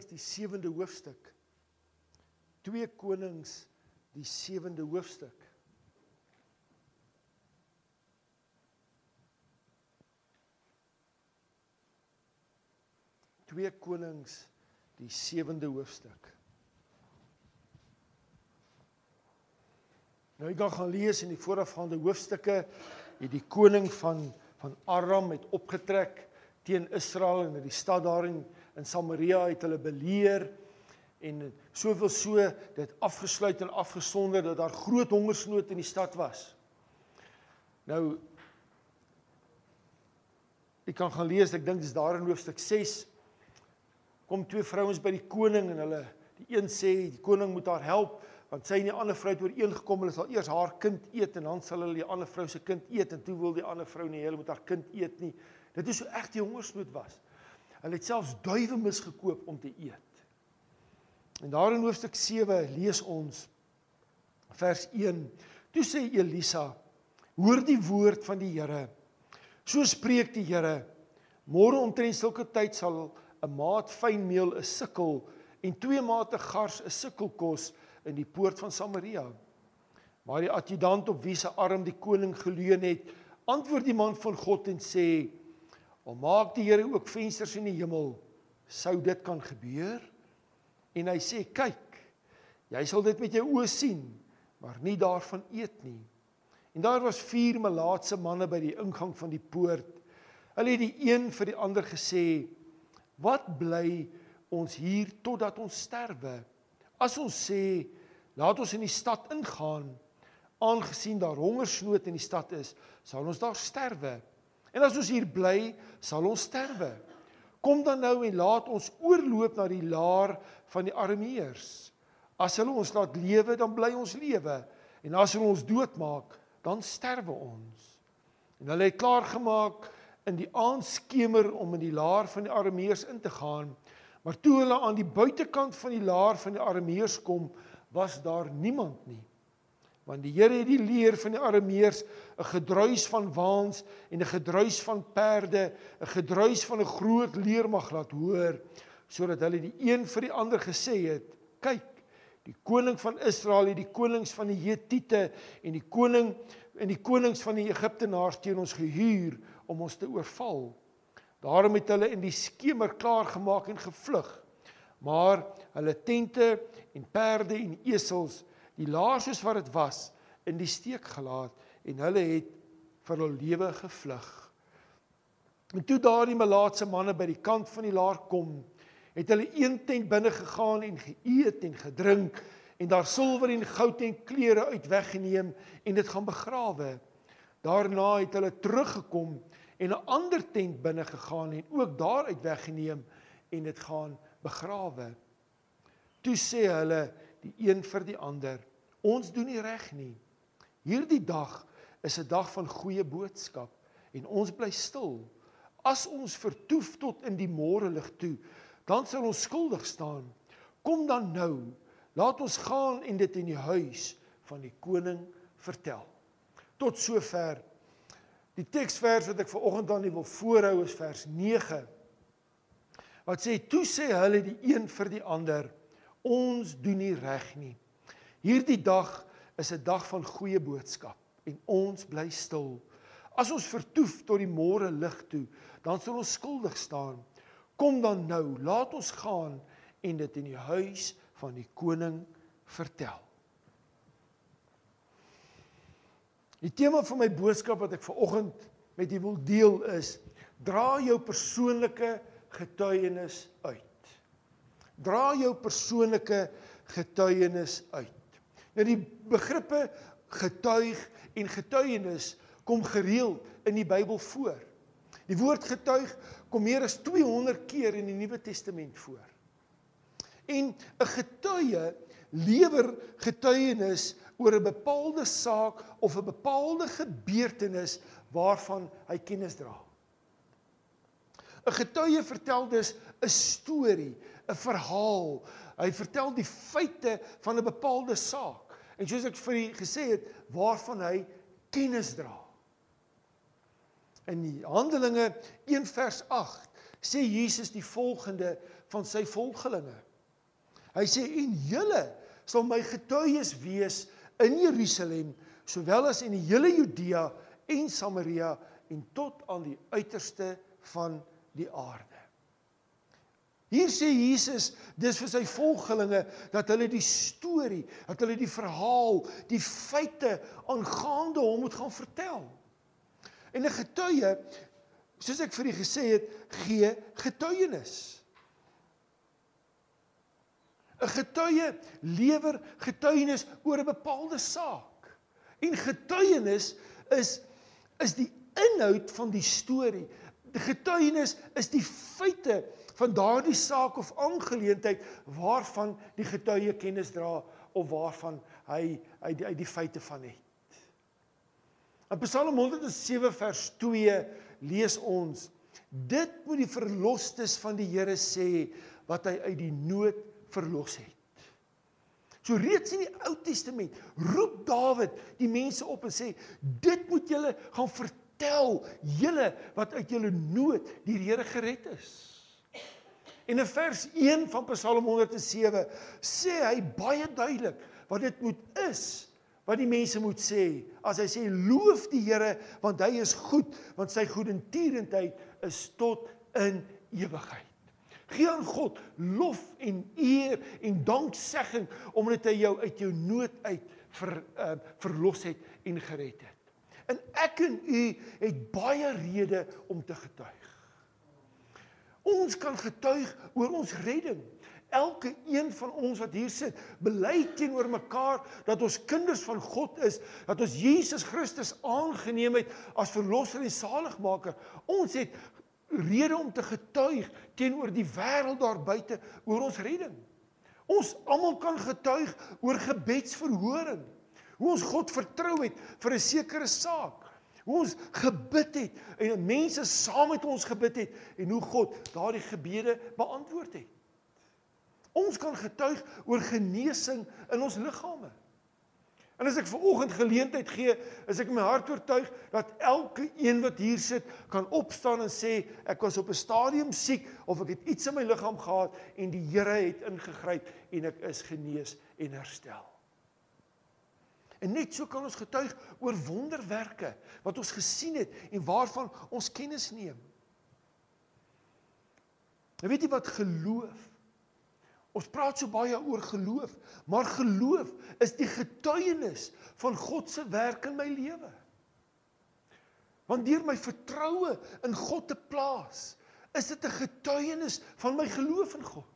Konings die 7de hoofstuk. 2 Konings die 7de hoofstuk. Twee Konings die 7de hoofstuk. Nou ek gaan lees in die voorafgaande hoofstukke het die koning van van Aram het opgetrek teen Israel en die stad daarin in Samaria het hulle beleer en soveel so dit afgesluit en afgesonder dat daar groot hongersnood in die stad was. Nou ek kan gaan lees, ek dink dis daar in hoofstuk 6 kom twee vrouens by die koning en hulle die een sê die koning moet haar help want sy en die ander vrou het ooreengekom hulle sal eers haar kind eet en dan sal hulle die ander vrou se kind eet en toe wil die ander vrou nie hulle moet haar kind eet nie. Dit is so erg die hongersnood was. Hulle het selfs duwe misgekoop om te eet. En daar in hoofstuk 7 lees ons vers 1. Toe sê Elisa: "Hoor die woord van die Here. So spreek die Here: Môre omtrent sulke tyd sal 'n maat fynmeel 'n sikkel en twee mate gars 'n sikkelkos in die poort van Samaria. Maar die adjutant op wie se arm die koning geleun het, antwoord die man van God en sê: "Al maak die Here ook vensters in die hemel, sou dit kan gebeur?" En hy sê: "Kyk, jy sal dit met jou oë sien, maar nie daarvan eet nie." En daar was vier melaatse manne by die ingang van die poort. Hulle het die een vir die ander gesê: "Wat bly ons hier totdat ons sterwe? As ons sê laat ons in die stad ingaan, aangesien daar hongersnood in die stad is, sal ons daar sterwe. En as ons hier bly, sal ons sterwe. Kom dan nou en laat ons oorloop na die laar van die Arameërs. As hulle ons laat lewe, dan bly ons lewe. En as hulle ons doodmaak, dan sterwe ons. En hulle het klaar gemaak in die aandskemer om in die laar van die Arameërs in te gaan. Maar toe hulle aan die buitekant van die laar van die Arameërs kom, was daar niemand nie. Want die Here het die leer van die Arameërs 'n gedruis van waans en 'n gedruis van perde, 'n gedruis van 'n groot leermag laat hoor, sodat hulle die een vir die ander gesê het: "Kyk, die koning van Israel het die konings van die Hetiete en die koning en die konings van die Egiptenaars teen ons gehuur om ons te oorval." Daarom het hulle in die skemer klaar gemaak en gevlug. Maar hulle tente en perde en esels, die laars soos wat dit was, in die steek gelaat en hulle het vir hul lewe gevlug. En toe daardie melaatse manne by die kant van die laar kom, het hulle een tent binne gegaan en geëet en gedrink en daar silwer en goud en klere uit weggeneem en dit gaan begrawe. Daarna het hulle teruggekom en 'n ander tent binne gegaan en ook daaruit weggeneem en dit gaan begrawe. Toe sê hulle die een vir die ander: Ons doen nie reg nie. Hierdie dag is 'n dag van goeie boodskap en ons bly stil. As ons vertoef tot in die môre lig toe, dan sal ons skuldig staan. Kom dan nou, laat ons gaan en dit in die huis van die koning vertel. Tot sover Die teksvers wat ek ver oggend aan wil voorhou is vers 9. Wat sê toe sê hulle die een vir die ander ons doen nie reg nie. Hierdie dag is 'n dag van goeie boodskap en ons bly stil. As ons vertoef tot die môre lig toe, dan sal ons skuldig staan. Kom dan nou, laat ons gaan en dit in die huis van die koning vertel. Die tema van my boodskap wat ek ver oggend met u wil deel is: dra jou persoonlike getuienis uit. Dra jou persoonlike getuienis uit. Nou die begrippe getuig en getuienis kom gereeld in die Bybel voor. Die woord getuig kom meer as 200 keer in die Nuwe Testament voor. En 'n getuie lewer getuienis oor 'n bepaalde saak of 'n bepaalde gebeurtenis waarvan hy kennis dra. 'n Getuie vertel dus 'n storie, 'n verhaal. Hy vertel die feite van 'n bepaalde saak. En soos ek vir u gesê het, waarvan hy kennis dra. In die Handelinge 1 vers 8 sê Jesus die volgende van sy volgelinge. Hy sê en julle sal my getuies wees in Jerusalem sowel as in die hele Judea en Samaria en tot aan die uiterste van die aarde. Hier sê Jesus dis vir sy volgelinge dat hulle die storie, dat hulle die verhaal, die feite aangaande hom moet gaan vertel. En 'n getuie, soos ek vir u gesê het, gee getuienis. 'n Getuie lewer getuienis oor 'n bepaalde saak. En getuienis is is die inhoud van die storie. Die getuienis is die feite van daardie saak of aangeleentheid waarvan die getuie kennis dra of waarvan hy hy die, die feite van het. In Psalm 107 vers 2 lees ons: Dit moet die verlosters van die Here sê wat hy uit die nood verlos het. So reeds in die Ou Testament roep Dawid die mense op en sê: Dit moet julle gaan vertel, julle wat uit julle nood deur die Here gered is. En in vers 1 van Psalm 107 sê hy baie duidelik wat dit moet is wat die mense moet sê as hy sê loof die Here want hy is goed want sy goedertierendheid is tot in ewigheid. Gee aan God lof en eer en danksegging omdat hy jou uit jou nood uit ver uh, verlos het en gered het. En ek en u het baie redes om te getuig. Ons kan getuig oor ons redding. Elke een van ons wat hier sit, bely teenoor mekaar dat ons kinders van God is, dat ons Jesus Christus aangeneem het as verlosser en saligmaker. Ons het rede om te getuig teenoor die wêreld daar buite oor ons redding. Ons almal kan getuig oor gebedsverhoring. Hoe ons God vertrou het vir 'n sekere saak hoe ons gebid het en mense saam met ons gebid het en hoe God daardie gebede beantwoord het. Ons kan getuig oor genesing in ons liggame. En as ek ver oggend geleentheid gee, is ek my hart oortuig dat elke een wat hier sit kan opstaan en sê ek was op 'n stadium siek of ek het iets in my liggaam gehad en die Here het ingegryp en ek is genees en herstel. En net so kan ons getuig oor wonderwerke wat ons gesien het en waarvan ons kennis neem. En weet jy wat geloof? Ons praat so baie oor geloof, maar geloof is die getuienis van God se werk in my lewe. Want deur my vertroue in God te plaas, is dit 'n getuienis van my geloof in God.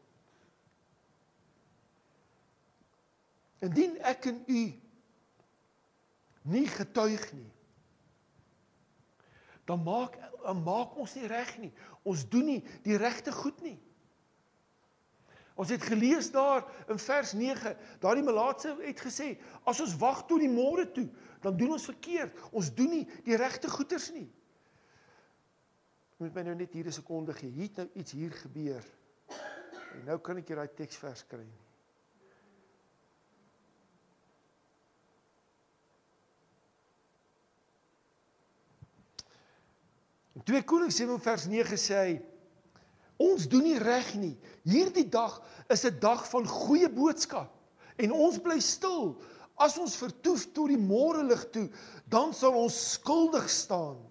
Indien ek en u nie getuig nie. Dan maak dan maak ons nie reg nie. Ons doen nie die regte goed nie. Ons het gelees daar in vers 9, daardie melaatse het gesê, as ons wag tot die môre toe, dan doen ons verkeerd. Ons doen nie die regte goeders nie. Moet my nou net hier 'n sekonde gee. Hier het nou iets hier gebeur. En nou kan ek hier daai teksvers kry nie. In 2 Konings 7 vers 9 sê hy ons doen nie reg nie. Hierdie dag is 'n dag van goeie boodskap en ons bly stil. As ons vertoef tot die môre lig toe, dan sal ons skuldig staan.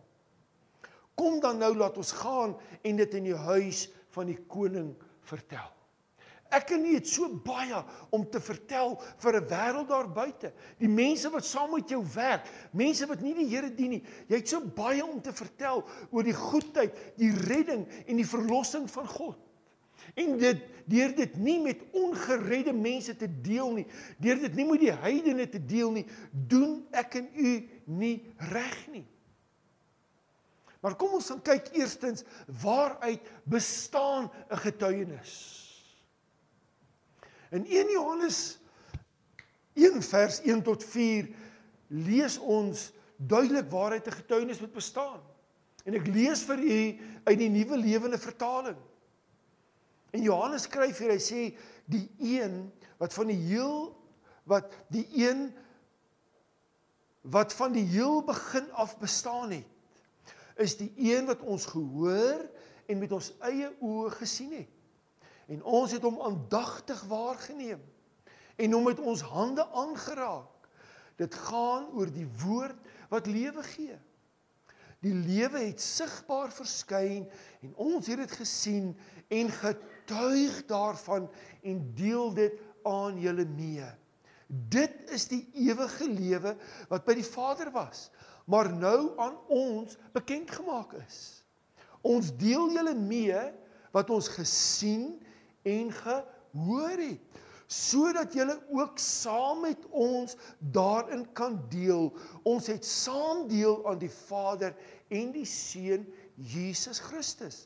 Kom dan nou laat ons gaan en dit in die huis van die koning vertel. Ek en nie het so baie om te vertel vir 'n wêreld daar buite. Die mense wat saam met jou werk, mense wat nie die Here dien nie. Jy het so baie om te vertel oor die goedheid, die redding en die verlossing van God. En dit deur dit nie met ongeredde mense te deel nie, deur dit nie met die heidene te deel nie, doen ek en u nie reg nie. Maar kom ons gaan kyk eerstens waaruit bestaan 'n getuienis? In 1 Johannes 1 vers 1 tot 4 lees ons duidelik waaruit 'n getuienis moet bestaan. En ek lees vir u uit die nuwe lewende vertaling. En Johannes skryf hier, hy sê die een wat van die heel wat die een wat van die heel begin af bestaan het is die een wat ons gehoor en met ons eie oë gesien het En ons het hom aandagtig waargeneem en hom met ons hande aangeraak. Dit gaan oor die woord wat lewe gee. Die lewe het sigbaar verskyn en ons het dit gesien en getuig daarvan en deel dit aan julle mee. Dit is die ewige lewe wat by die Vader was, maar nou aan ons bekend gemaak is. Ons deel julle mee wat ons gesien en gehoor het sodat julle ook saam met ons daarin kan deel. Ons het saam deel aan die Vader en die Seun Jesus Christus.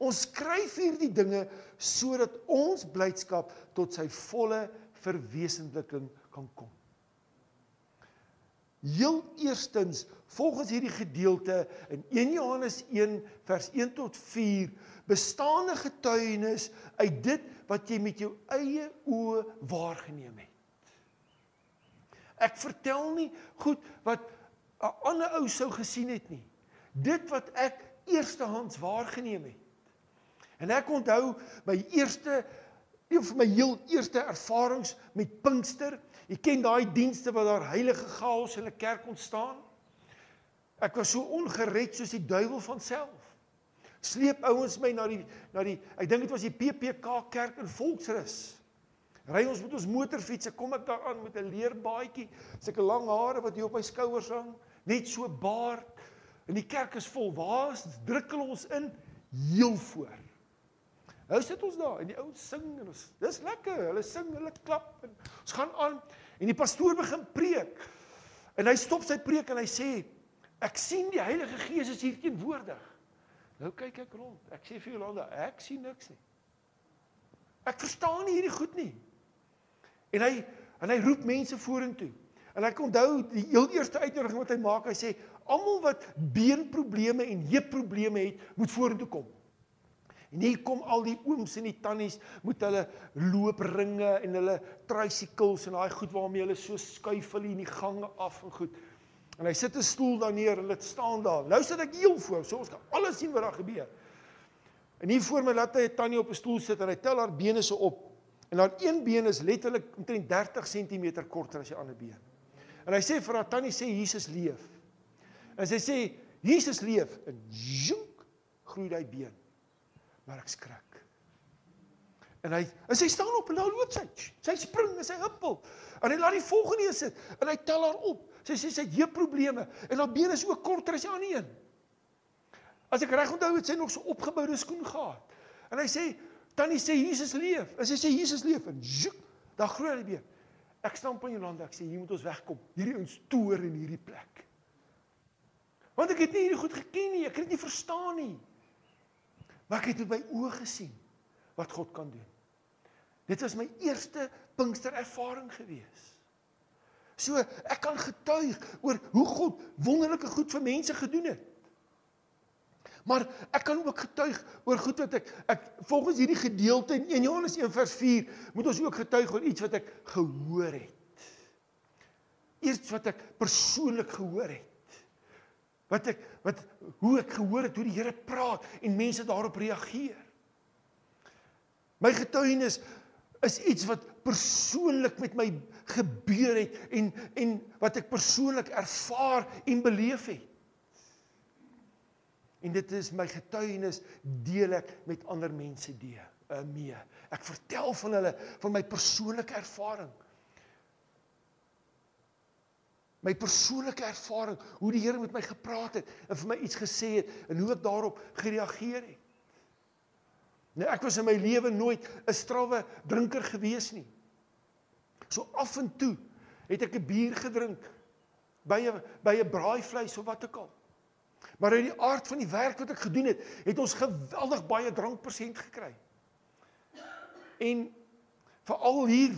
Ons skryf hierdie dinge sodat ons blydskap tot sy volle verwesenliking kan kom. Heel eerstens, volgens hierdie gedeelte in 1 Johannes 1 vers 1 tot 4, bestaande getuienis uit dit wat jy met jou eie oë waargeneem het. Ek vertel nie goed wat 'n ander ou sou gesien het nie. Dit wat ek eerstehands waargeneem het. En ek onthou my eerste een van my heel eerste ervarings met Pinkster. Jy ken daai dienste waar daar heilige chaos in 'n kerk ontstaan. Ek was so ongered soos die duiwel van self. Sleep ouens my na die na die ek dink dit was die PPK kerk in Volksrus. Ry ons met ons motorfiets, kom ek daar aan met 'n leerbaadjie, sulke lang hare wat hier op my skouers hang, net so baard. En die kerk is vol. Waar druk hulle ons in? Heel voor. Nou sit ons daar en die ouens sing en ons dis lekker. Hulle sing, hulle klap en ons gaan aan en die pastoor begin preek. En hy stop sy preek en hy sê ek sien die Heilige Gees is hier teenwoordig. Nou kyk ek rond. Ek sê vir Jolanda, ek sien niks nie. Ek verstaan nie hierdie goed nie. En hy en hy roep mense vorentoe. En ek onthou die heel eerste uitnodiging wat hy maak, hy sê almal wat beenprobleme en heupprobleme het, moet vorentoe kom. En hier kom al die ooms en die tannies met hulle loopringe en hulle tricycles en daai goed waarmee hulle so skuif hulle in die gange af en goed. En hy sit 'n stoel daar neer en hulle staan daar. Nou sit ek heel voor, so ons kan alles sien wat daar gebeur. En hier voor my laat hy 'n tannie op 'n stoel sit en hy tel haar bene so op. En haar een been is letterlik omtrent 30 cm korter as die ander been. En hy sê vir haar tannie sê Jesus leef. En sy sê Jesus leef en joek groei daai been maar ek skrik. En hy en sy staan op en daar loop sy. Sy spring en sy huppel. En hy laat die volgende een sit en hy tel haar op. Sy sê sy het hier probleme en haar bene is ook korter as die ander een. As ek reg onthou het sy nog so opgeboude skoen gehad. En hy sê tannie sê Jesus leef. En sy sê Jesus leef en joek, daar groei hy been. Ek staan op in Jolanda, ek sê hier moet ons wegkom. Hierdie ons toer in hierdie plek. Want ek het nie hierdie goed geken nie, ek het dit nie verstaan nie. Maar ek het met my oë gesien wat God kan doen. Dit was my eerste Pinkster ervaring gewees. So ek kan getuig oor hoe God wonderlike goed vir mense gedoen het. Maar ek kan ook getuig oor goed wat ek ek volgens hierdie gedeelte in 1 Johannes 1 vers 4 moet ons ook getuig oor iets wat ek gehoor het. Iets wat ek persoonlik gehoor het wat ek wat hoe ek gehoor het hoe die Here praat en mense daarop reageer. My getuienis is iets wat persoonlik met my gebeur het en en wat ek persoonlik ervaar en beleef het. En dit is my getuienis deel ek met ander mense deel uh, mee. Ek vertel van hulle van my persoonlike ervaring my persoonlike ervaring, hoe die Here met my gepraat het en vir my iets gesê het en hoe ek daarop gereageer het. Nou ek was in my lewe nooit 'n strawwe drinker gewees nie. So af en toe het ek 'n bier gedrink by 'n by 'n braaivleis of wat ook al. Maar uit die aard van die werk wat ek gedoen het, het ons geweldig baie drankpersent gekry. En veral hier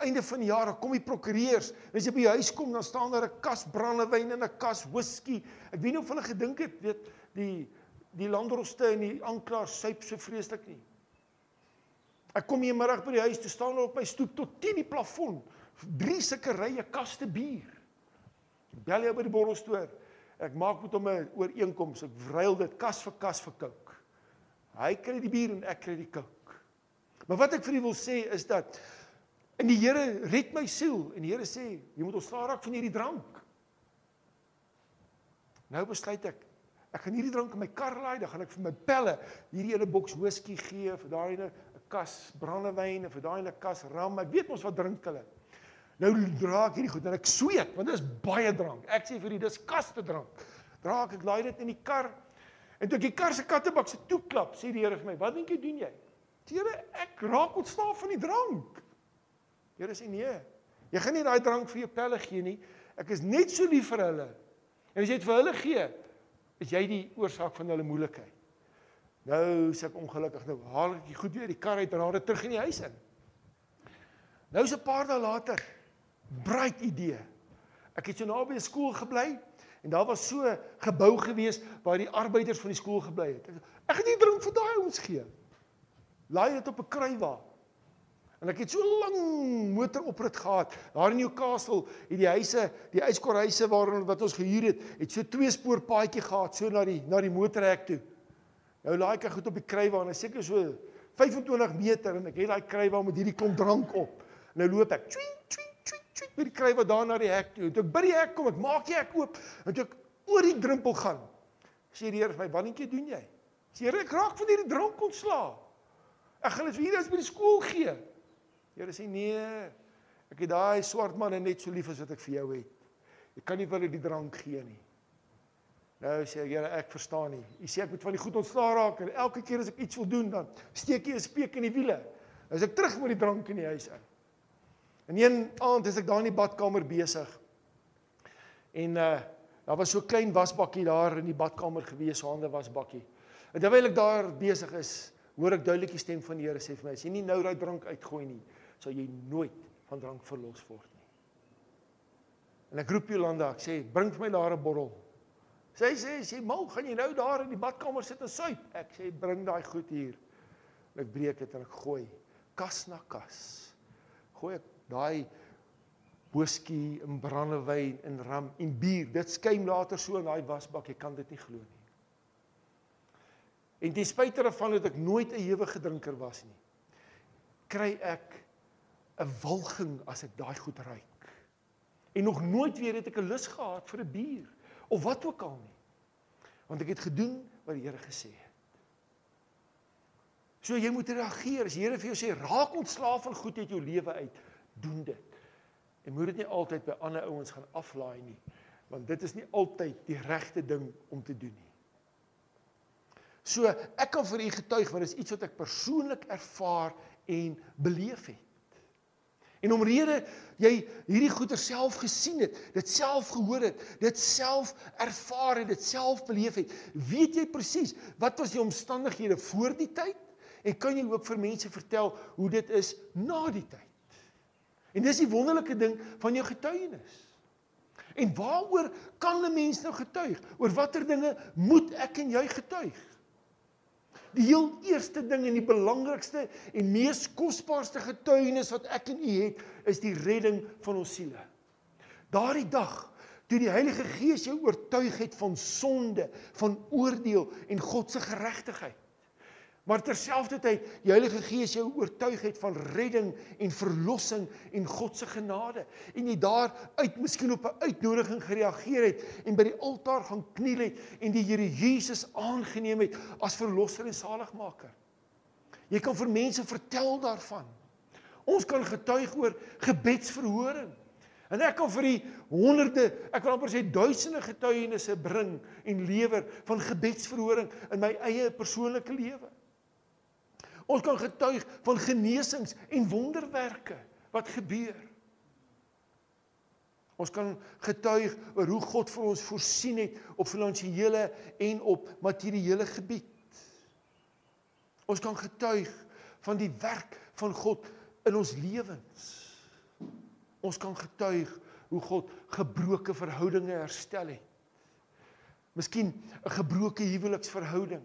einde van die jaar kom die prokureurs. As jy by die huis kom, dan staan daar 'n kas brandewyn en 'n kas whisky. Ek weet nie of hulle gedink het, weet die die landroste en die aanklaer suip so vreeslik nie. Ek kom hier middag by die huis, toe staan daar op my stoep tot teen die plafon drie sulke rye kaste bier. Ek bel jy by die borrelstoer. Ek maak met hom 'n ooreenkoms. Ek ruil dit kas vir kas vir kook. Hy kry die bier en ek kry die kook. Maar wat ek vir u wil sê is dat in die Here red my siel en die Here sê jy moet ontslaa raak van hierdie drank. Nou besluit ek ek gaan hierdie drank in my kar laai, dan gaan ek vir my pelle hierdie hele boks whisky gee, vir daai 'n kas brandewyn en vir daai ene kas ram. Ek weet mos wat drink hulle. Nou dra ek hierdie goed en ek sweet want dit is baie drank. Ek sê vir die dis kaste drank. Dra ek ek laai dit in die kar. En toe ek die kar se kattebak se toeklap, sê die Here vir my, "Wat dink jy doen jy?" Here, ek raak ontslaaf van die drank. Here sê nee. Jy gaan nie daai drank vir jou pelle gee nie. Ek is net so lief vir hulle. En as jy dit vir hulle gee, is jy die oorsaak van hulle moeilikheid. Nou sê ek ongelukkig nou haal ek die goed weer die kar uit en haal dit terug in die huis in. Nou is 'n paar dae later bright idee. Ek het so naby 'n skool gebly en daar was so gebou gewees waar die arbeiders van die skool gebly het. Ek het nie drink vir daai ouens gee. Laai dit op 'n kruiwa. En ek het so lank motoroprit gehad. Daar in Newcastle het die huise, die yskorhuise waarin wat ons gehuur het, het so twee spoor paadjie gehad so na die na die motorhek toe. Nou laai ek goed op die kruiwa en is seker so 25 meter en ek het daai kruiwa met hierdie klomp drank op. Nou loop ek twing twing twing twing by die kruiwa daar na die hek toe. En toe ek by die hek kom, ek maak die hek oop en toe ek oor die drempel gaan. Sê die Here vir my, "Wannetjie doen jy?" Sê Here, ek raak van hierdie drank ontslaa. Ek gaan dit vir hierdie by die skool gee. Here sê nee. Ek het daai swart man net so lief as wat ek vir jou het. Ek kan nie vir hulle die drank gee nie. Nou sê ek, Here, ek verstaan nie. U sê ek moet van die goed ontslaa raak en elke keer as ek iets wil doen dan steek jy 'n speek in die wiele. As ek terug met die drank in die huis in. En een aand is ek daar in die badkamer besig. En uh daar was so 'n klein wasbakkie daar in die badkamer gewees, hande wasbakkie. En terwyl ek daar besig is, hoor ek duidelik die stem van die Here sê vir my: "As jy nie nou daai drank uitgooi nie, sal jy nooit van drank verlos word nie." En ek roep Jolanda, ek sê: "Bring vir my daar 'n bottel." Sy sê: "Sy mal, gaan jy nou daar in die badkamer sit en suip?" Ek sê: "Bring daai goed hier." En ek breek dit en ek gooi kas na kas. Gooi ek daai whisky en brandewyn en rum en bier. Dit skuim later so in daai wasbak, jy kan dit nie glo nie. En ten spyte daarvan dat ek nooit 'n ewige drinker was nie, kry ek 'n walging as ek daai goed ruik. En nog nooit weer het ek 'n lus gehad vir 'n bier of wat ook al nie. Want ek het gedoen wat die Here gesê het. So jy moet reageer. As die Here vir jou sê raak ontslaaf van goed uit jou lewe uit, doen dit. En moet dit nie altyd by ander ouens gaan aflaai nie, want dit is nie altyd die regte ding om te doen nie. So ek kan vir u getuig want dit is iets wat ek persoonlik ervaar en beleef het. En omrede jy hierdie goeie self gesien het, dit self gehoor het, dit self ervaar het, dit self beleef het, weet jy presies wat was die omstandighede voor die tyd en kan jy ook vir mense vertel hoe dit is na die tyd. En dis die wonderlike ding van jou getuienis. En waaroor kan 'n mens nou getuig? Oor watter dinge moet ek en jy getuig? Die heel eerste ding en die belangrikste en mees kosbaarste getuienis wat ek en u het, is die redding van ons siele. Daardie dag toe die Heilige Gees jou oortuig het van sonde, van oordeel en God se geregtigheid. Maar terselfdertyd die Heilige Gees jou oortuig het van redding en verlossing en God se genade en jy daar uit miskien op 'n uitnodiging gereageer het en by die altaar gaan kniel het en die Here Jesus aangeneem het as verlosser en saligmaker. Jy kan vir mense vertel daarvan. Ons kan getuig oor gebedsverhoring. En ek kan vir die honderde, ek wil amper sê duisende getuienisse bring en lewer van gebedsverhoring in my eie persoonlike lewe. Ons kan getuig van genesings en wonderwerke wat gebeur. Ons kan getuig oor hoe God vir ons voorsien het op finansiële en op materiële gebied. Ons kan getuig van die werk van God in ons lewens. Ons kan getuig hoe God gebroke verhoudinge herstel het. Miskien 'n gebroke huweliksverhouding.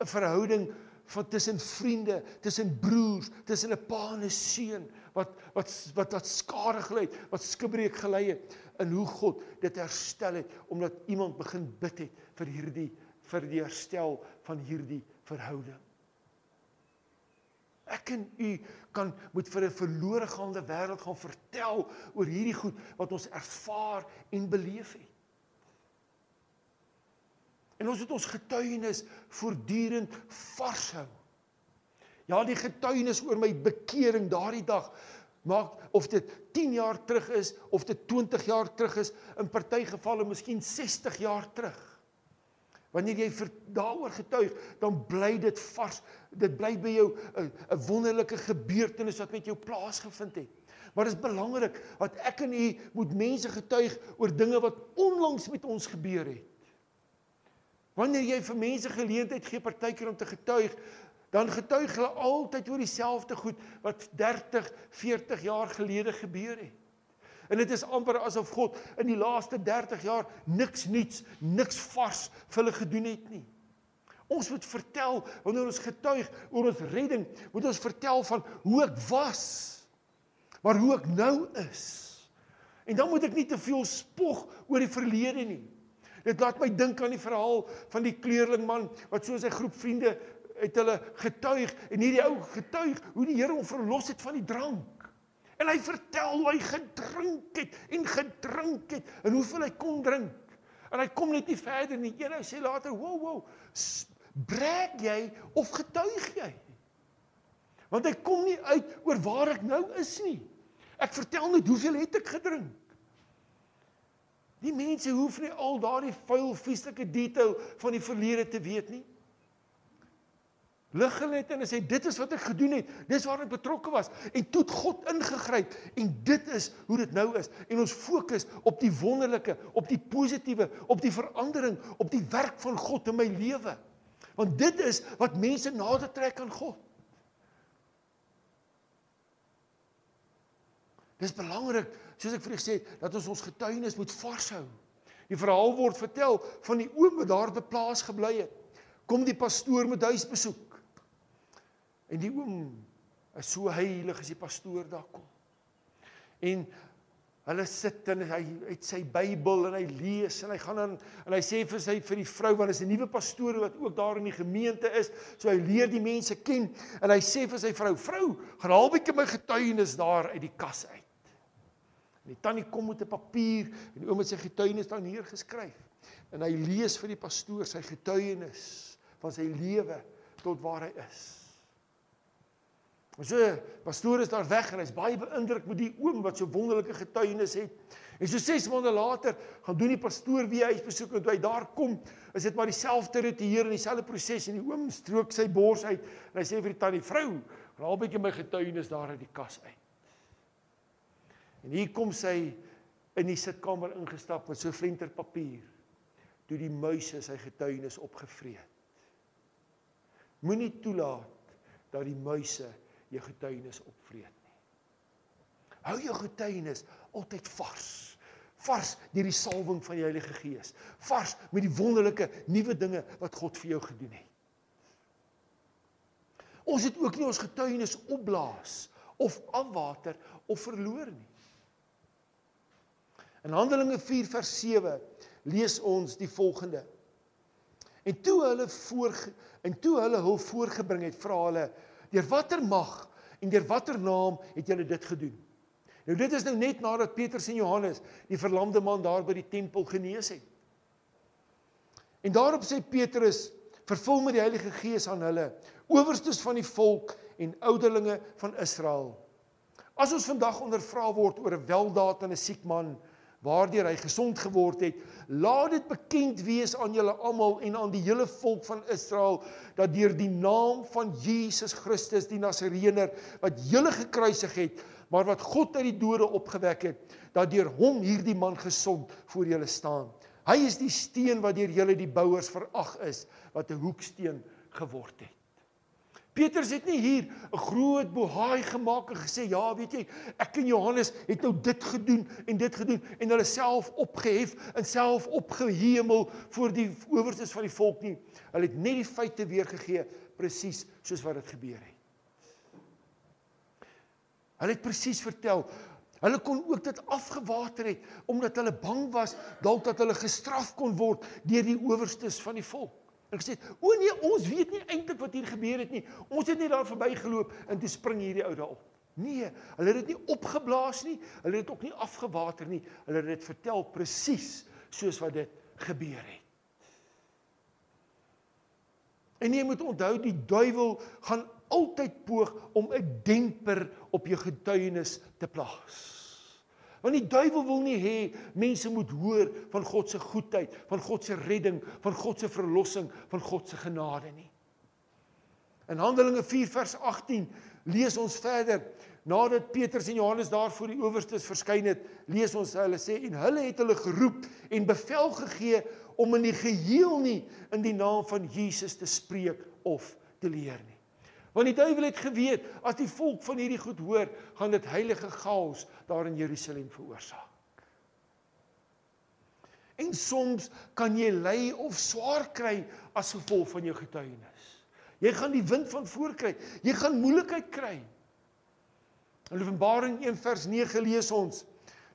'n Verhouding van tussen vriende, tussen broers, tussen 'n pa en 'n seun wat wat wat wat skade gelei het, wat skibreek gelei het in hoe God dit herstel het omdat iemand begin bid het vir hierdie vir die herstel van hierdie verhouding. Ek en u kan moet vir 'n verlore gaande wêreld gaan vertel oor hierdie goed wat ons ervaar en beleef het. En ons moet ons getuienis voortdurend vars hou. Ja, die getuienis oor my bekering daardie dag maak of dit 10 jaar terug is of dit 20 jaar terug is, in party gevalle miskien 60 jaar terug. Wanneer jy daaroor getuig, dan bly dit vars. Dit bly by jou 'n 'n wonderlike gebeurtenis wat met jou plaasgevind het. Maar dit is belangrik dat ek en u moet mense getuig oor dinge wat onlangs met ons gebeur het. Wanneer jy vir mense geleentheid gee partykeer om te getuig, dan getuig hulle altyd oor dieselfde goed wat 30, 40 jaar gelede gebeur het. En dit is amper asof God in die laaste 30 jaar niks nuuts, niks vars vir hulle gedoen het nie. Ons moet vertel wanneer ons getuig oor ons redding, moet ons vertel van hoe ek was, maar hoe ek nou is. En dan moet ek nie te veel spog oor die verlede nie. Dit laat my dink aan die verhaal van die kleerlingman wat so sy groep vriende het hulle getuig en hierdie ou getuig hoe die Here hom verlos het van die drank. En hy vertel hoe hy gedrink het en gedrink het en hoeveel hy kon drink. En hy kom net nie verder nie. Een ou sê later, "Wow, wow, breek jy of getuig jy?" Want hy kom nie uit oor waar ek nou is nie. Ek vertel net hoeveel het ek gedrink. Die mense hoef nie al daardie vuil, vieslike detail van die verlede te weet nie lig hulle net en sê dit is wat ek gedoen het. Dis waar ek betrokke was en toe het God ingegryp en dit is hoe dit nou is. En ons fokus op die wonderlike, op die positiewe, op die verandering, op die werk van God in my lewe. Want dit is wat mense nader trek aan God. Dis belangrik, soos ek vir julle sê, dat ons ons getuienis moet varshou. Die verhaal word vertel van die oom wat daar beplaas gebly het. Kom die pastoor met huisbesoek. En die oom is so heilig as die pastoor daar kom. En hulle sit en hy het sy Bybel en hy lees en hy gaan dan en hy sê vir sy vir die vrou want is 'n nuwe pastoor wat ook daar in die gemeente is, so hy leer die mense ken en hy sê vir sy vrou: "Vrou, gaan bietjie my getuienis daar uit die kas uit." En die tannie kom met 'n papier en die oom het sy getuienis daar neergeskryf. En hy lees vir die pastoor sy getuienis van sy lewe tot waar hy is. En so pastoor is daar weg en hy's baie beïndruk met die oom wat so wonderlike getuienis het. En so 6 maande later gaan doen die pastoor weer huis besoek en toe hy daar kom, is dit maar dieselfde ritueel en dieselfde proses en die oom strook sy bors uit en hy sê vir die tannie vrou, "Haal 'n bietjie my getuienis daar uit die kas uit." En hier kom sy in die sitkamer ingestap met so flenter papier. Toe die muise sy getuienis opgevreet. Moenie toelaat dat die muise jou getuienis opvreet nie. Hou jou getuienis altyd vars. Vars deur die salwing van die Heilige Gees. Vars met die wonderlike nuwe dinge wat God vir jou gedoen het. Ons het ook nie ons getuienis opblaas of afwater of verloor nie. In Handelinge 4 vers 7 lees ons die volgende. En toe hulle voor en toe hulle hul voorgebring het, vra hulle Deur watter mag en deur watter naam het julle dit gedoen? Nou dit is nou net nadat Petrus en Johannes die verlamde man daar by die tempel genees het. En daarop sê Petrus, vervul met die Heilige Gees aan hulle, owerstes van die volk en ouderlinge van Israel. As ons vandag ondervra word oor 'n weldaad aan 'n siek man, waardeur hy gesond geword het. Laat dit bekend wees aan julle almal en aan die hele volk van Israel dat deur die naam van Jesus Christus die Nasareëner wat julle gekruisig het, maar wat God uit die dode opgewek het, dat deur hom hierdie man gesond voor julle staan. Hy is die steen wat deur julle die bouers verag is, wat 'n hoeksteen geword het. Petrus het nie hier 'n groot bohaai gemaak en gesê ja, weet jy, ek en Johannes het nou dit gedoen en dit gedoen en hulle self opgehef en self opgehemel voor die owerstes van die volk nie. Hulle het net die feite weergegee presies soos wat dit gebeur het. Hulle het presies vertel. Hulle kon ook dit afgewater het omdat hulle bang was dalk dat hulle gestraf kon word deur die owerstes van die volk. En gesê, "O nee, ons weet nie eintlik wat hier gebeur het nie. Ons het net daar verbygeloop en toe spring hierdie ou daar op." Nee, hulle het dit nie opgeblaas nie. Hulle het dit ook nie afgewater nie. Hulle het dit vertel presies soos wat dit gebeur het. En jy moet onthou die duiwel gaan altyd poog om 'n demper op jou getuienis te plaas. Want die duiwel wil nie hê mense moet hoor van God se goedheid, van God se redding, van God se verlossing, van God se genade nie. In Handelinge 4 vers 18 lees ons verder nadat Petrus en Johannes daar voor die owerstes verskyn het, lees ons hulle sê en hulle het hulle geroep en bevel gegee om in die geheel nie in die naam van Jesus te spreek of te leer nie. Want die duiwel het geweet as die volk van hierdie goed hoor, gaan dit heilige chaos daar in Jerusalem veroorsaak. En soms kan jy ly of swaar kry as gevolg van jou getuienis. Jy gaan die wind van voor kry. Jy gaan moeilikheid kry. In Openbaring 1 vers 9 lees ons: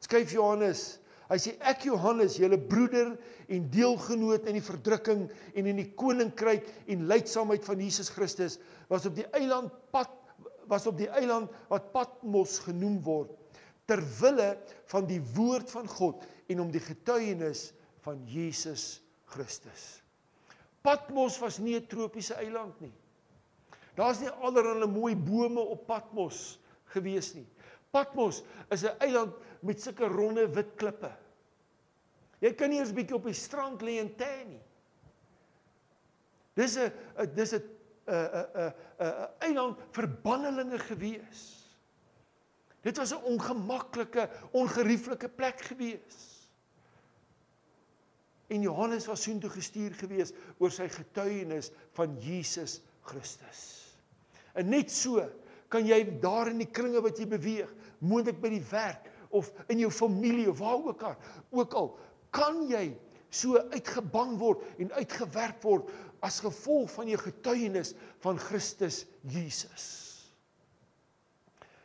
Skryf Johannes, Hy sê ek Johannes, julle broeder en deelgenoot in die verdrukking en in die koninkryk en lydsaamheid van Jesus Christus was op die eiland Pat was op die eiland wat Patmos genoem word ter wille van die woord van God en om die getuienis van Jesus Christus. Patmos was nie 'n tropiese eiland nie. Daar's nie allerlei mooi bome op Patmos gewees nie. Patmos is 'n eiland met sulke ronde wit klippe. Jy kan nie eens bietjie op die strand lê en tan nie. Dis 'n dis 'n 'n 'n 'n eiland vir bannelinge gewees. Dit was 'n ongemaklike, ongerieflike plek gewees. En Johannes was soontoe gestuur gewees oor sy getuienis van Jesus Christus. En net so kan jy daar in die kringe wat jy beweeg, moontlik by die werk of in jou familie of waar ook al, ook al kan jy so uitgebang word en uitgewerp word as gevolg van jou getuienis van Christus Jesus.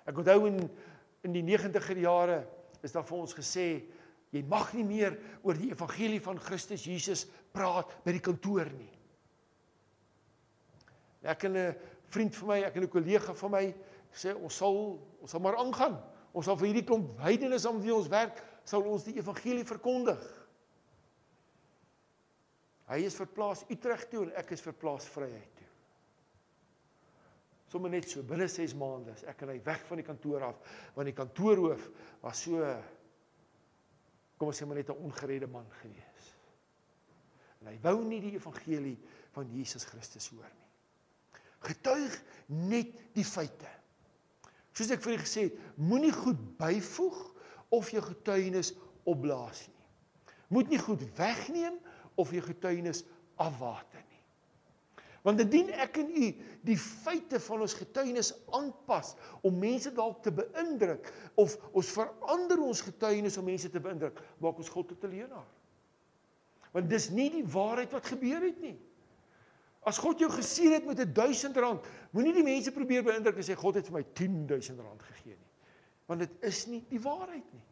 Ek onthou in in die 90er jare is daar vir ons gesê jy mag nie meer oor die evangelie van Christus Jesus praat by die kantoor nie. Ek en 'n vriend van my, ek en 'n kollega van my sê ons sal ons sal maar aangaan. Ons sal vir hierdie klomp heidenes aan wie ons werk, sal ons die evangelie verkondig. Hy is verplaas Utrecht toe en ek is verplaas Vryheid toe. Sommige net so binne 6 maande is ek en hy weg van die kantoor af want die kantoorhoof was so kom ons sê maar net 'n ongeredde man gewees. En hy wou nie die evangelie van Jesus Christus hoor nie. Getuig net die feite. Soos ek vir u gesê het, moenie goed byvoeg of jou getuienis opblaas nie. Moet nie goed wegneem of jou getuienis afwater nie. Want indien ek en u die feite van ons getuienis aanpas om mense dalk te beïndruk of ons verander ons getuienis om mense te beïndruk, maak ons God tot 'n leienaar. Want dis nie die waarheid wat gebeur het nie. As God jou geseën het met 1000 rand, moenie die mense probeer beïndruk en sê God het vir my 10000 rand gegee nie. Want dit is nie die waarheid nie.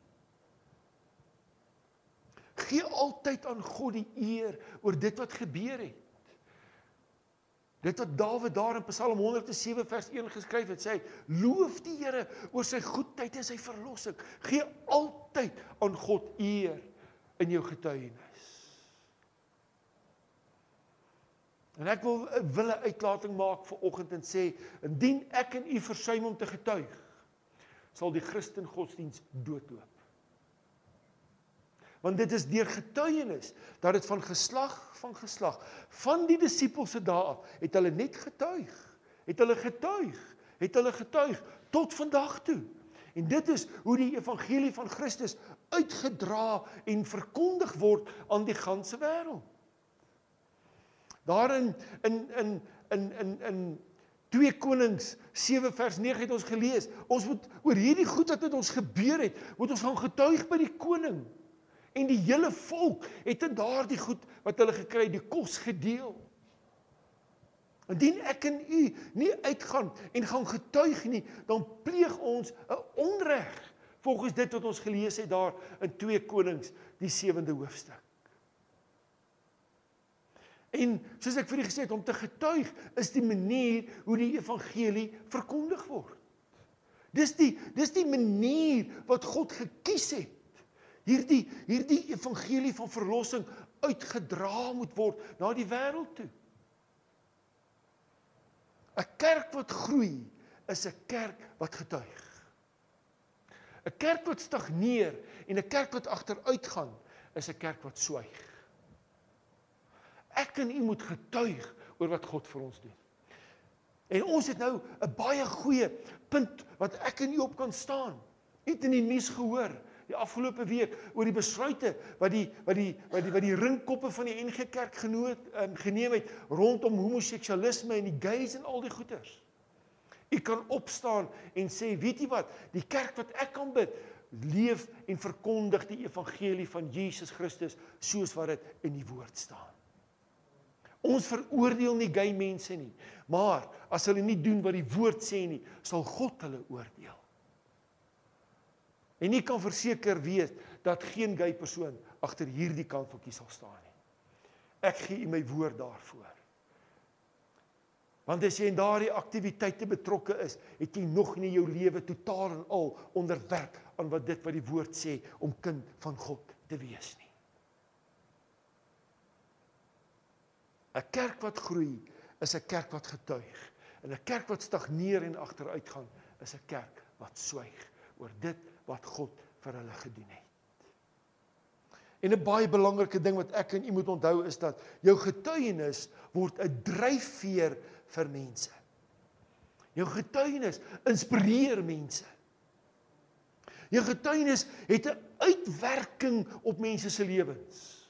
Gee altyd aan God die eer oor dit wat gebeur het. Dit wat Dawid daar in Psalm 107 vers 1 geskryf het, sê hy: "Loof die Here oor sy goedheid en sy verlossing. Gee altyd aan God eer in jou getuienis." En ek wil 'n wille uitlating maak vir oggend en sê: "Indien ek en u versuim om te getuig, sal die Christen godsdiens doodloop." want dit is deur getuienis dat dit van geslag van geslag van die disippels se dae af het hulle net getuig het hulle getuig het hulle getuig tot vandag toe en dit is hoe die evangelie van Christus uitgedra en verkondig word aan die ganse wêreld daarin in in in in in 2 Konings 7 vers 9 het ons gelees ons moet oor hierdie goed wat met ons gebeur het moet ons gaan getuig by die koning En die hele volk het in daardie goed wat hulle gekry het, die kos gedeel. Indien ek en u nie uitgaan en gaan getuig nie, dan pleeg ons 'n onreg volgens dit wat ons gelees het daar in 2 Konings die 7de hoofstuk. En soos ek vir u gesê het om te getuig is die manier hoe die evangelie verkondig word. Dis die dis die manier wat God gekies het. Hierdie hierdie evangelie van verlossing uitgedra moet word na die wêreld toe. 'n Kerk wat groei is 'n kerk wat getuig. 'n Kerk wat stagneer en 'n kerk wat agteruitgaan is 'n kerk wat swyg. Ek en u moet getuig oor wat God vir ons doen. En ons het nou 'n baie goeie punt wat ek en u op kan staan. Het in die nuus gehoor die afgelope week oor die besluite wat die wat die wat die wat die ringkoppe van die NG Kerk genoot um, geneem het rondom homoseksualisme en die gays en al die goeters. U kan opstaan en sê, weet jy wat, die kerk wat ek kan bid, leef en verkondig die evangelie van Jesus Christus soos wat dit in die woord staan. Ons veroordeel nie gay mense nie, maar as hulle nie doen wat die woord sê nie, sal God hulle oordeel. En nie kan verseker wees dat geen gay persoon agter hierdie kanteltjie sal staan nie. Ek gee u my woord daarvoor. Want as jy in daardie aktiwiteite betrokke is, het jy nog nie jou lewe totaal en al onderwerp aan wat dit wat die woord sê om kind van God te wees nie. 'n Kerk wat groei is 'n kerk wat getuig. En 'n kerk wat stagneer en agteruitgaan is 'n kerk wat swyg oor dit wat God vir hulle gedoen het. En 'n baie belangrike ding wat ek en u moet onthou is dat jou getuienis word 'n dryfveer vir mense. Jou getuienis inspireer mense. Jou getuienis het 'n uitwerking op mense se lewens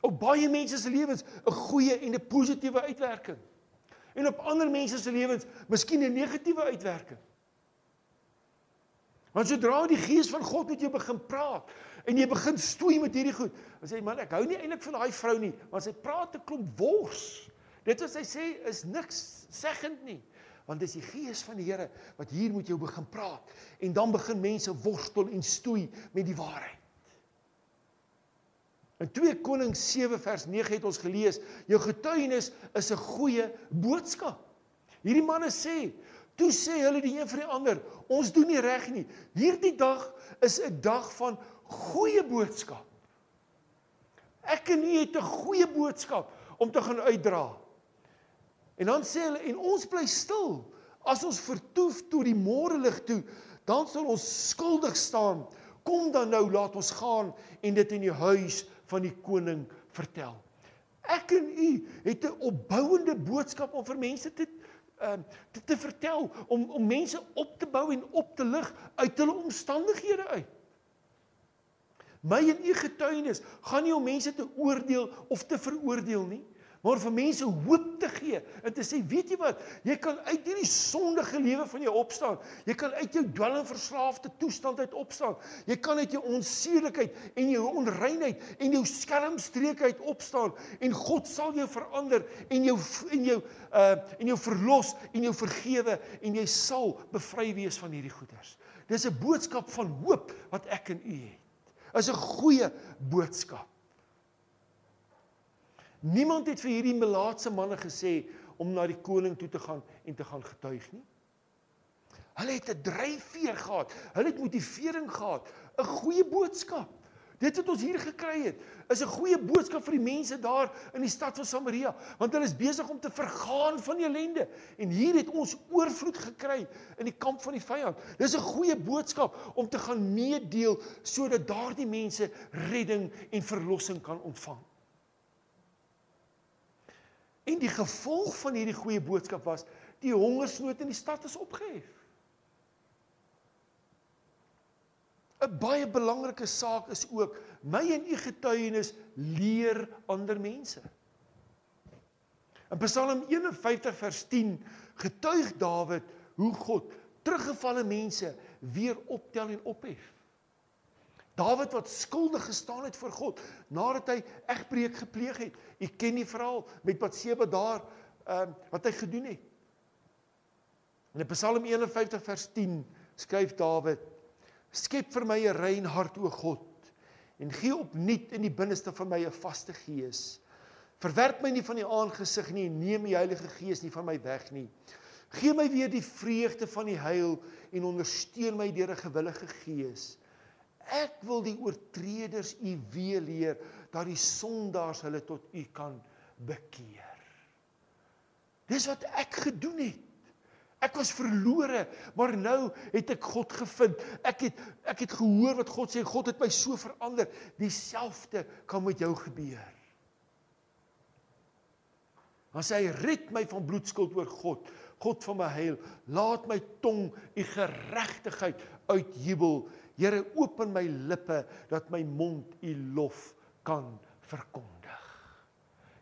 op baie mense se lewens 'n goeie en 'n positiewe uitwerking. En op ander mense se lewens miskien 'n negatiewe uitwerking. Want sodra die gees van God met jou begin praat en jy begin stoei met hierdie goed, dan sê jy man, ek hou nie eintlik van daai vrou nie, want sy praat 'n klomp wors. Dit wat sy sê is niks seggend nie, want dis die gees van die Here wat hier met jou begin praat en dan begin mense worstel en stoei met die waarheid. In 2 Konings 7 vers 9 het ons gelees, jou getuienis is 'n goeie boodskap. Hierdie manne sê, toe sê hulle die een vir die ander, ons doen nie reg nie. Hierdie dag is 'n dag van goeie boodskap. Ek en u het 'n goeie boodskap om te gaan uitdra. En dan sê hulle en ons bly stil as ons vertoef tot die môre lig toe, dan sal ons skuldig staan. Kom dan nou, laat ons gaan en dit in die huis van die koning vertel. Ek en u het 'n opbouende boodskap om vir mense te ehm uh, te, te vertel om om mense op te bou en op te lig uit hulle omstandighede uit. My en u getuienis gaan nie om mense te oordeel of te veroordeel nie maar vir mense hoop te gee. En te sê weet jy wat? Jy kan uit hierdie sondige lewe van jou opstaan. Jy kan uit jou dwelmverslaafde toestand uit opstaan. Jy kan uit jou onseerlikheid en jou onreinheid en jou skelmstreekheid opstaan. En God sal jou verander en jou en jou uh en jou verlos en jou vergewe. En jy sal bevry wees van hierdie goeders. Dis 'n boodskap van hoop wat ek en u het. Is 'n goeie boodskap Niemand het vir hierdie melaatse manne gesê om na die koning toe te gaan en te gaan getuig nie. Hulle het 'n dryfveer gehad. Hulle het motivering gehad, 'n goeie boodskap. Dit wat ons hier gekry het, is 'n goeie boodskap vir die mense daar in die stad van Samaria, want hulle is besig om te vergaan van die ellende. En hier het ons oorvloed gekry in die kamp van die vyand. Dis 'n goeie boodskap om te gaan meedeel sodat daardie mense redding en verlossing kan ontvang. En die gevolg van hierdie goeie boodskap was die hongersnood in die stad is opgehef. 'n Baie belangrike saak is ook my en u getuienis leer ander mense. In Psalm 51 vers 10 getuig Dawid hoe God teruggevalle mense weer optel en ophef. Dawid wat skuldig gestaan het voor God nadat hy egbreek gepleeg het. U ken die verhaal met Batseba daar ehm uh, wat hy gedoen het. In Psalm 51 vers 10 skryf Dawid: Skep vir my 'n rein hart o God en gee opnuut in die binneste van my 'n vaste gees. Verwerp my nie van die aangesig nie en neem die Heilige Gees nie van my weg nie. Gee my weer die vreugde van die heil en ondersteun my deur 'n gewillige gees. Ek wil die oortreders u weer leer dat die sondaars hulle tot u kan bekeer. Dis wat ek gedoen het. Ek was verlore, maar nou het ek God gevind. Ek het ek het gehoor wat God sê, God het my so verander. Dieselfde kan met jou gebeur. Dan sê hy red my van bloedskuld oor God. God van my heil. Laat my tong u geregtigheid uitjubel. Here open my lippe dat my mond u lof kan verkondig.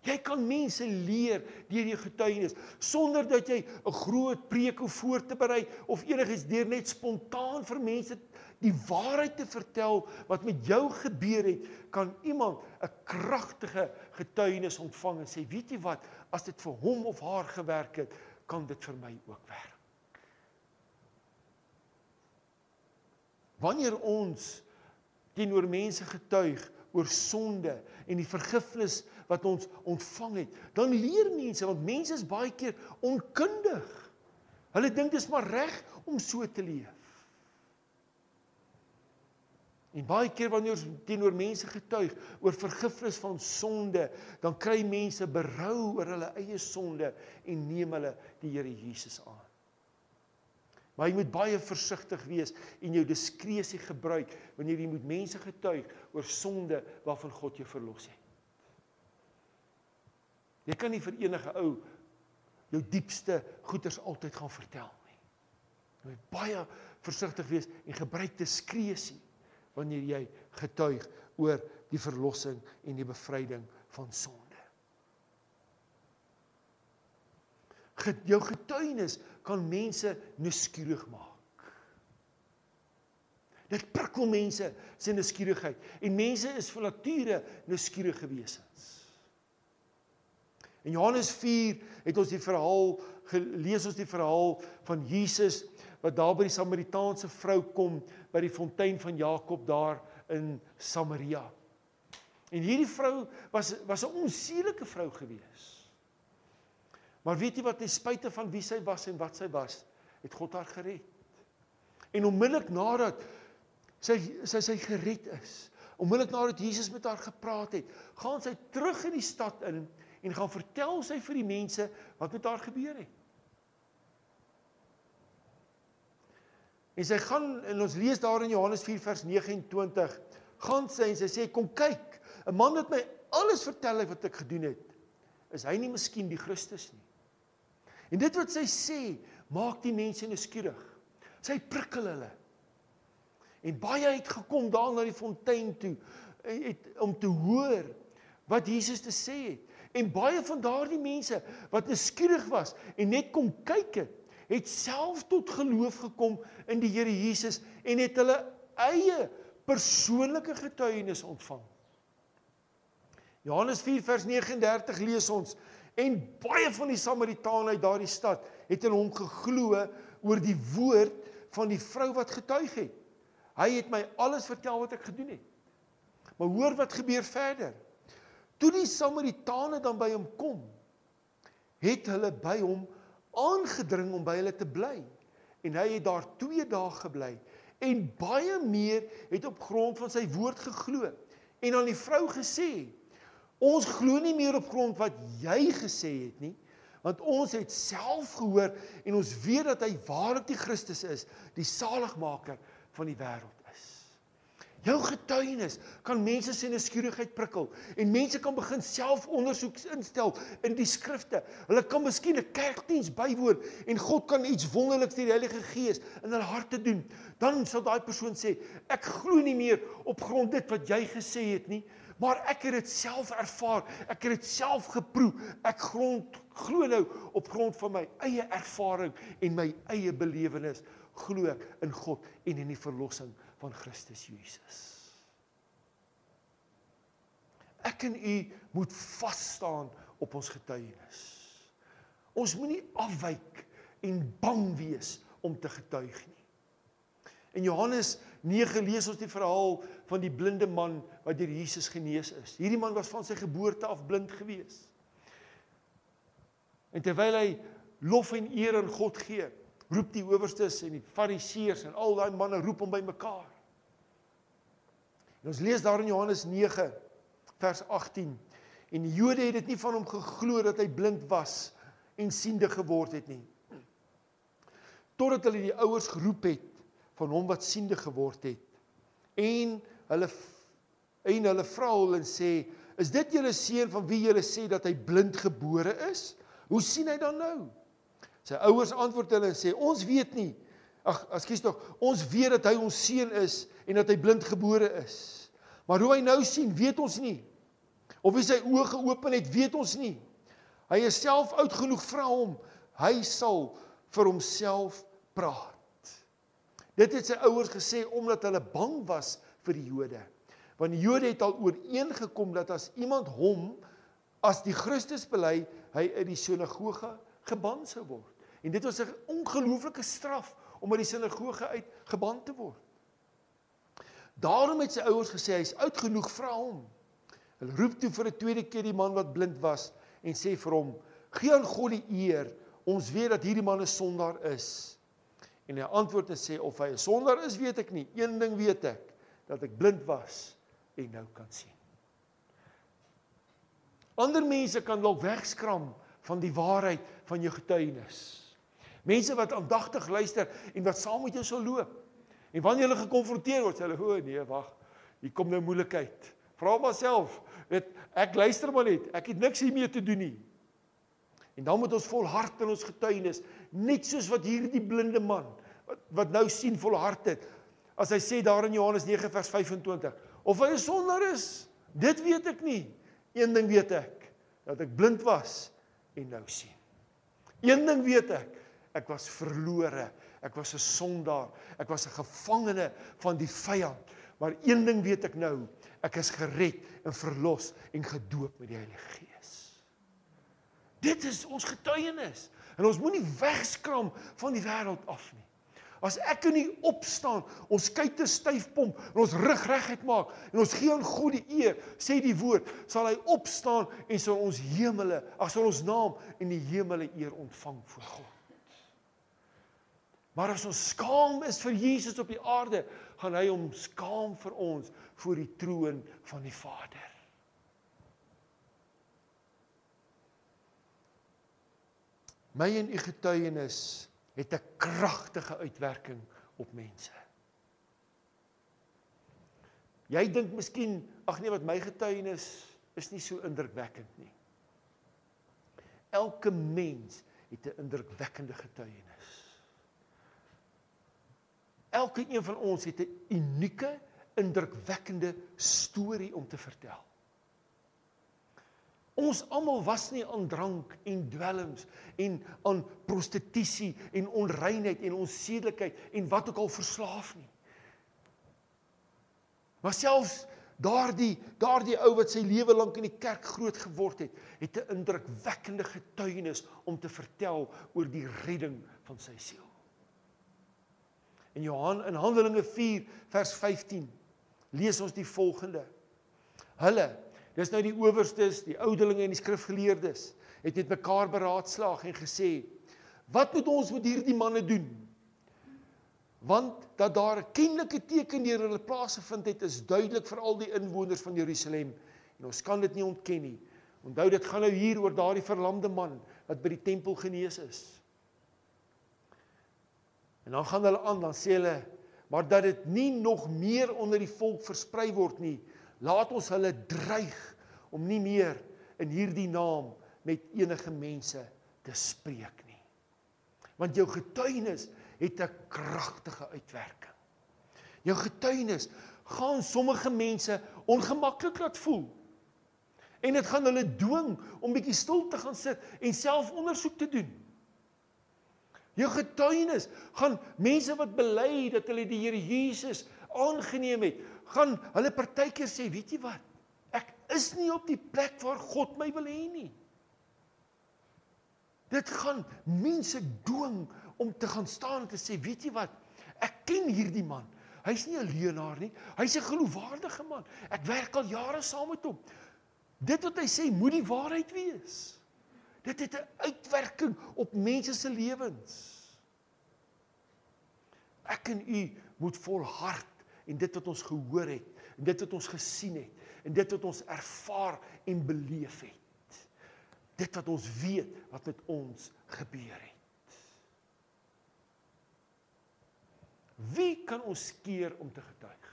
Jy kan mense leer deur jou getuienis sonder dat jy 'n groot preek hoef voor te berei of enigiets deur net spontaan vir mense die waarheid te vertel wat met jou gebeur het, kan iemand 'n kragtige getuienis ontvang en sê, "Weet jy wat, as dit vir hom of haar gewerk het, kan dit vir my ook werk." Wanneer ons teenoor mense getuig oor sonde en die vergifnis wat ons ontvang het, dan leer mense want mense is baie keer onkundig. Hulle dink dit is maar reg om so te leef. En baie keer wanneer ons teenoor mense getuig oor vergifnis van sonde, dan kry mense berou oor hulle eie sonde en neem hulle die Here Jesus aan. Maar jy moet baie versigtig wees en jou diskresie gebruik wanneer jy met mense getuig oor sonde waarvan God jou verlos het. Jy kan nie vir enige ou jou diepste goeters altyd gaan vertel nie. Jy moet baie versigtig wees en gebruik diskresie wanneer jy getuig oor die verlossing en die bevryding van sonde. Jou getuienis kan mense nuuskierig maak. Dit prikkel mense se nuuskierigheid en mense is van nature nuuskierige wesens. In Johannes 4 het ons die verhaal gelees ons die verhaal van Jesus wat daar by die Samaritaanse vrou kom by die fontein van Jakob daar in Samaria. En hierdie vrou was was 'n onseelike vrou gewees. Maar weet jy wat ten spyte van wie sy was en wat sy was, het God haar gered. En onmiddellik nadat sy sy sy gered is, onmiddellik nadat Jesus met haar gepraat het, gaan sy terug in die stad in en gaan vertel sy vir die mense wat met haar gebeur het. En sy gaan en ons lees daar in Johannes 4 vers 29, gaan sy en sy sê kom kyk, 'n man wat my alles vertel het wat ek gedoen het. Is hy nie miskien die Christus nie? En dit wat sy sê, maak die mense nuuskierig. Sy prikkel hulle. En baie het gekom daar na die fontein toe het, om te hoor wat Jesus te sê het. En baie van daardie mense wat nuuskierig was en net kom kyk het, het self tot geloof gekom in die Here Jesus en het hulle eie persoonlike getuienis ontvang. Johannes 4 vers 39 lees ons en baie van die Samaritane uit daardie stad het in hom geglo oor die woord van die vrou wat getuig het. Hy het my alles vertel wat ek gedoen het. Maar hoor wat gebeur verder. Toe die Samaritane dan by hom kom, het hulle by hom aangedring om by hulle te bly. En hy het daar 2 dae gebly en baie meer het op grond van sy woord geglo. En aan die vrou gesê: "Ons glo nie meer op grond wat jy gesê het nie, want ons het self gehoor en ons weet dat hy waarlik die Christus is, die saligmaker van die wêreld." Jou getuienis kan mense se nuuskierigheid prikkel en mense kan begin selfondersoek instel in die skrifte. Hulle kan miskien 'n kerkdiens bywoon en God kan iets wonderliks deur die Heilige Gees in hulle harte doen. Dan sal daai persoon sê, ek glo nie meer op grond dit wat jy gesê het nie, maar ek het dit self ervaar. Ek het dit self geproe. Ek grond glo nou op grond van my eie ervaring en my eie belewenis glo ek in God en in die verlossing van Christus Jesus. Ek en u moet vas staan op ons getuienis. Ons moenie afwyk en bang wees om te getuig nie. In Johannes 9 lees ons die verhaal van die blinde man wat deur Jesus genees is. Hierdie man was van sy geboorte af blind gewees. En terwyl hy lof en eer aan God gee, roep die owerstes en die fariseërs en al daai manne roep hom bymekaar. En ons lees daar in Johannes 9 vers 18 en die Jode het dit nie van hom geglo dat hy blind was en siende geword het nie. Totdat hulle die ouers geroep het van hom wat siende geword het. En hulle en hulle vra hom en sê, "Is dit julle seun van wie julle sê dat hy blind gebore is? Hoe sien hy dan nou?" Sy ouers antwoord hulle en sê, "Ons weet nie. Ag, ekskuus tog, ons weet dat hy ons seun is en dat hy blind gebore is. Maar hoe hy nou sien, weet ons nie. Of hy sy oë geopen het, weet ons nie. Hy is self oud genoeg vra hom. Hy sal vir homself praat." Dit het sy ouers gesê omdat hulle bang was vir die Jode. Want die Jode het al ooreengekom dat as iemand hom as die Christus bely, hy uit die sinagoge geban sou word. En dit was 'n ongelooflike straf om uit die sinagoge uit geban te word. Daarom het sy ouers gesê hy's oud genoeg vra hom. Hulle roep toe vir 'n tweede keer die man wat blind was en sê vir hom: "Gee aan God die eer. Ons weet dat hierdie man 'n sondaar is." En hy antwoord en sê of hy 'n sondaar is, weet ek nie. Een ding weet ek, dat ek blind was en nou kan sien. Ander mense kan dalk wegskram van die waarheid van jou getuienis. Mense wat aandagtig luister en wat saam met jou sal loop. En wanneer hulle gekonfronteer word, sê hulle: "O nee, wag. Hier kom nou moeilikheid." Vra myself, weet ek luister maar net. Ek het niks hiermee te doen nie. En dan moet ons volhard in ons getuienis, net soos wat hierdie blinde man wat wat nou sien volhard het. As hy sê daar in Johannes 9 vers 25, of hy 'n sondaar is, dit weet ek nie. Een ding weet ek, dat ek blind was en nou sien. Een ding weet ek, ek was verlore. Ek was 'n sondaar. Ek was 'n gevangene van die vyand. Maar een ding weet ek nou, ek is gered en verlos en gedoop met die Heilige Gees. Dit is ons getuienis. En ons moenie wegskram van die wêreld af nie. As ek in nie opstaan, ons kyk te styf pomp en ons rug reguit maak en ons gee aan God die eer, sê die woord, sal hy opstaan en sal ons hemele, ag sal ons naam in die hemele eer ontvang voor God. Maar as ons skaam is vir Jesus op die aarde, gaan hy hom skaam vir ons voor die troon van die Vader. My en u getuienis het 'n kragtige uitwerking op mense. Jy dink miskien ag nee wat my getuienis is nie so indrukwekkend nie. Elke mens het 'n indrukwekkende getuienis. Elke een van ons het 'n unieke, indrukwekkende storie om te vertel. Ons almal was nie aan drank en dwelms en aan prostitusie en onreinheid en onsedelikheid en wat ook al verslaaf nie. Maar selfs daardie daardie ou wat sy lewe lank in die kerk groot geword het, het 'n indrukwekkende getuienis om te vertel oor die redding van sy siel. In Johan in Handelinge 4 vers 15 lees ons die volgende. Hulle Dis nou die owerstes, die ouderlinge en die skrifgeleerdes het met mekaar beraadslaag en gesê: "Wat moet ons met hierdie manne doen?" Want dat daar 'n kennelike teken deur hulle plaasgevind het, is duidelik vir al die inwoners van Jerusalem en ons kan dit nie ontken nie. Onthou dit gaan nou hier oor daardie verlamde man wat by die tempel genees is. En dan gaan hulle aan, dan sê hulle, maar dat dit nie nog meer onder die volk versprei word nie, Laat ons hulle dreig om nie meer in hierdie naam met enige mense te spreek nie. Want jou getuienis het 'n kragtige uitwerking. Jou getuienis gaan sommige mense ongemaklik laat voel. En dit gaan hulle dwing om bietjie stil te gaan sit en self ondersoek te doen. Jou getuienis gaan mense wat bely dat hulle die Here Jesus aangeneem het, gaan hulle partykeer sê, weet jy wat? Is nie op die plek waar God my wil hê nie. Dit gaan mense dwing om te gaan staan en te sê, weet jy wat? Ek ken hierdie man. Hy's nie 'n leienaar nie. Hy's 'n geloofwaardige man. Ek werk al jare saam met hom. Dit wat hy sê moet die waarheid wees. Dit het 'n uitwerking op mense se lewens. Ek en u moet volhard en dit wat ons gehoor het en dit wat ons gesien het en dit wat ons ervaar en beleef het. Dit wat ons weet wat met ons gebeur het. Wie kan ons keer om te getuig?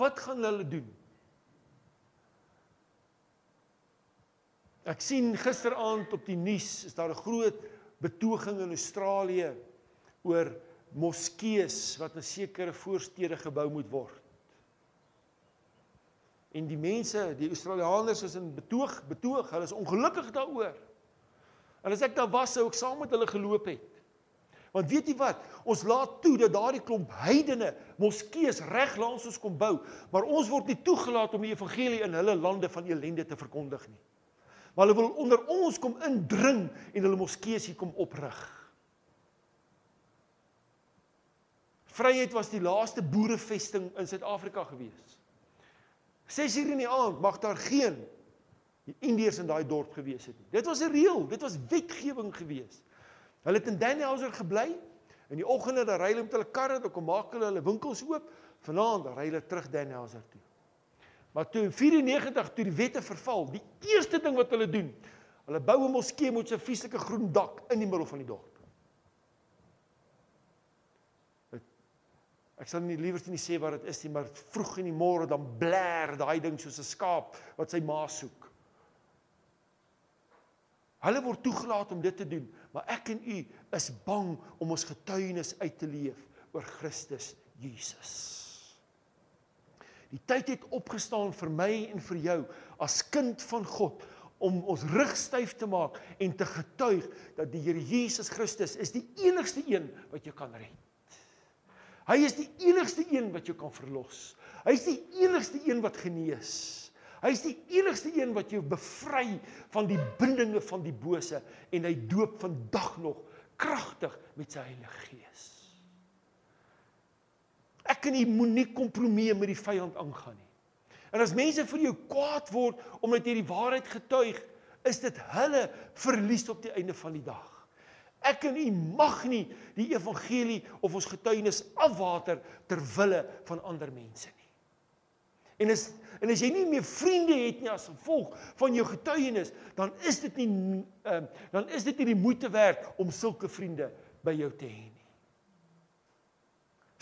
Wat gaan hulle doen? Ek sien gisteraand op die nuus is daar 'n groot betoging in Australië oor moskeeë wat in sekere voorstede gebou moet word. En die mense, die Australiërs is in betoog, betoog, hulle is ongelukkig daaroor. En as ek daar was, sou ek saam met hulle geloop het. Want weet jy wat? Ons laat toe dat daardie klomp heidene moskeeë reg langs ons kom bou, maar ons word nie toegelaat om die evangelie in hulle lande van elende te verkondig nie. Maar hulle wil onder ons kom indring en hulle moskeeë hier kom oprig. Vryheid was die laaste boerevesting in Suid-Afrika gewees. 6 uur in die aand mag daar geen Indiërs in daai dorp gewees het nie. Dit was 'n reël, dit was wetgewing gewees. Hulle het in Danielhauser gebly. In die oggende dan ry hulle met hulle karre, dan kom maak hulle hulle winkels oop. Vanaand ry hulle terug Danielhauser toe. Maar toe 94 toe die wette verval, die eerste ding wat hulle doen, hulle bou 'n moskee met 'n fisieke groen dak in die middel van die dorp. Ek sal nie liewer nie sê wat dit is nie, maar vroeg in die môre dan blær daai ding soos 'n skaap wat sy ma soek. Hulle word toegelaat om dit te doen, maar ek en u is bang om ons getuienis uit te leef oor Christus Jesus. Die tyd het opgestaan vir my en vir jou as kind van God om ons rug styf te maak en te getuig dat die Here Jesus Christus is die enigste een wat jou kan red. Hy is die enigste een wat jou kan verlos. Hy is die enigste een wat genees. Hy is die enigste een wat jou bevry van die bindinge van die bose en hy doop vandag nog kragtig met sy Heilige Gees. Ek kan nie moenie kompromie met die vyand aangaan nie. En as mense vir jou kwaad word omdat jy die waarheid getuig, is dit hulle verlies op die einde van die dag. Ek en u mag nie die evangelie of ons getuienis afwater ter wille van ander mense nie. En as en as jy nie meer vriende het nie as gevolg van jou getuienis, dan is dit nie ehm dan is dit nie die moeite werd om sulke vriende by jou te hê nie.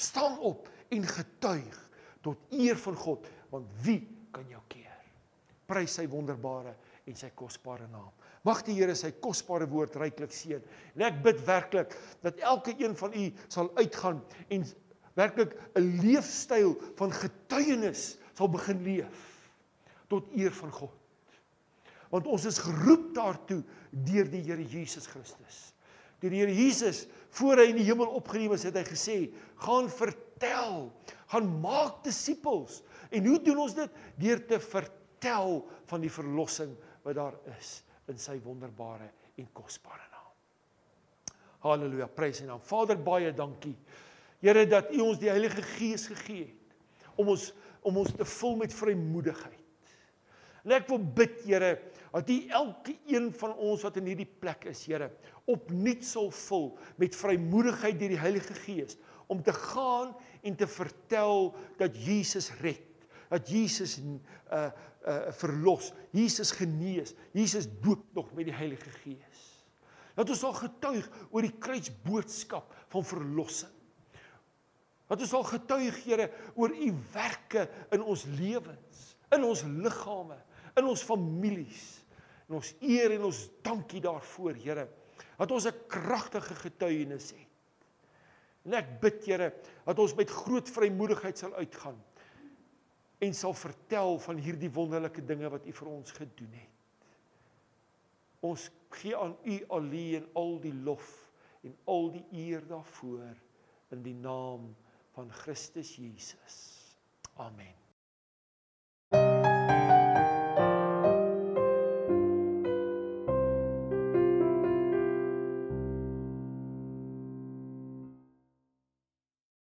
Staan op en getuig tot eer van God, want wie kan jou keer? Prys sy wonderbare en sy kosbare naam. Mag die Here sy kosbare woord ryklik seën. En ek bid werklik dat elke een van u sal uitgaan en werklik 'n leefstyl van getuienis sal begin leef tot eer van God. Want ons is geroep daartoe deur die Here Jesus Christus. Deur die Here Jesus voor hy in die hemel opgeneem is, het hy gesê: "Gaan vertel, gaan maak disippels." En hoe doen ons dit? Deur te vertel van die verlossing wat daar is in sy wonderbare en kosbare naam. Halleluja, prys en naam. Vader, baie dankie. Here dat U ons die Heilige Gees gegee het om ons om ons te vul met vrymoedigheid. En ek wil bid, Here, dat U elke een van ons wat in hierdie plek is, Here, opnuut sal vul met vrymoedigheid deur die Heilige Gees om te gaan en te vertel dat Jesus red dat Jesus uh uh verlos, Jesus genees, Jesus doop nog met die Heilige Gees. Dat ons sal getuig oor die kruisboodskap van verlossing. Dat ons sal getuig, Here, oor u werke in ons lewens, in ons liggame, in ons families. En ons eer en ons dankie daarvoor, Here, dat ons 'n kragtige getuienis het. En ek bid, Here, dat ons met groot vrymoedigheid sal uitgaan en sal vertel van hierdie wonderlike dinge wat U vir ons gedoen het. Ons gee aan U alleen al die lof en al die eer daarvoor in die naam van Christus Jesus. Amen.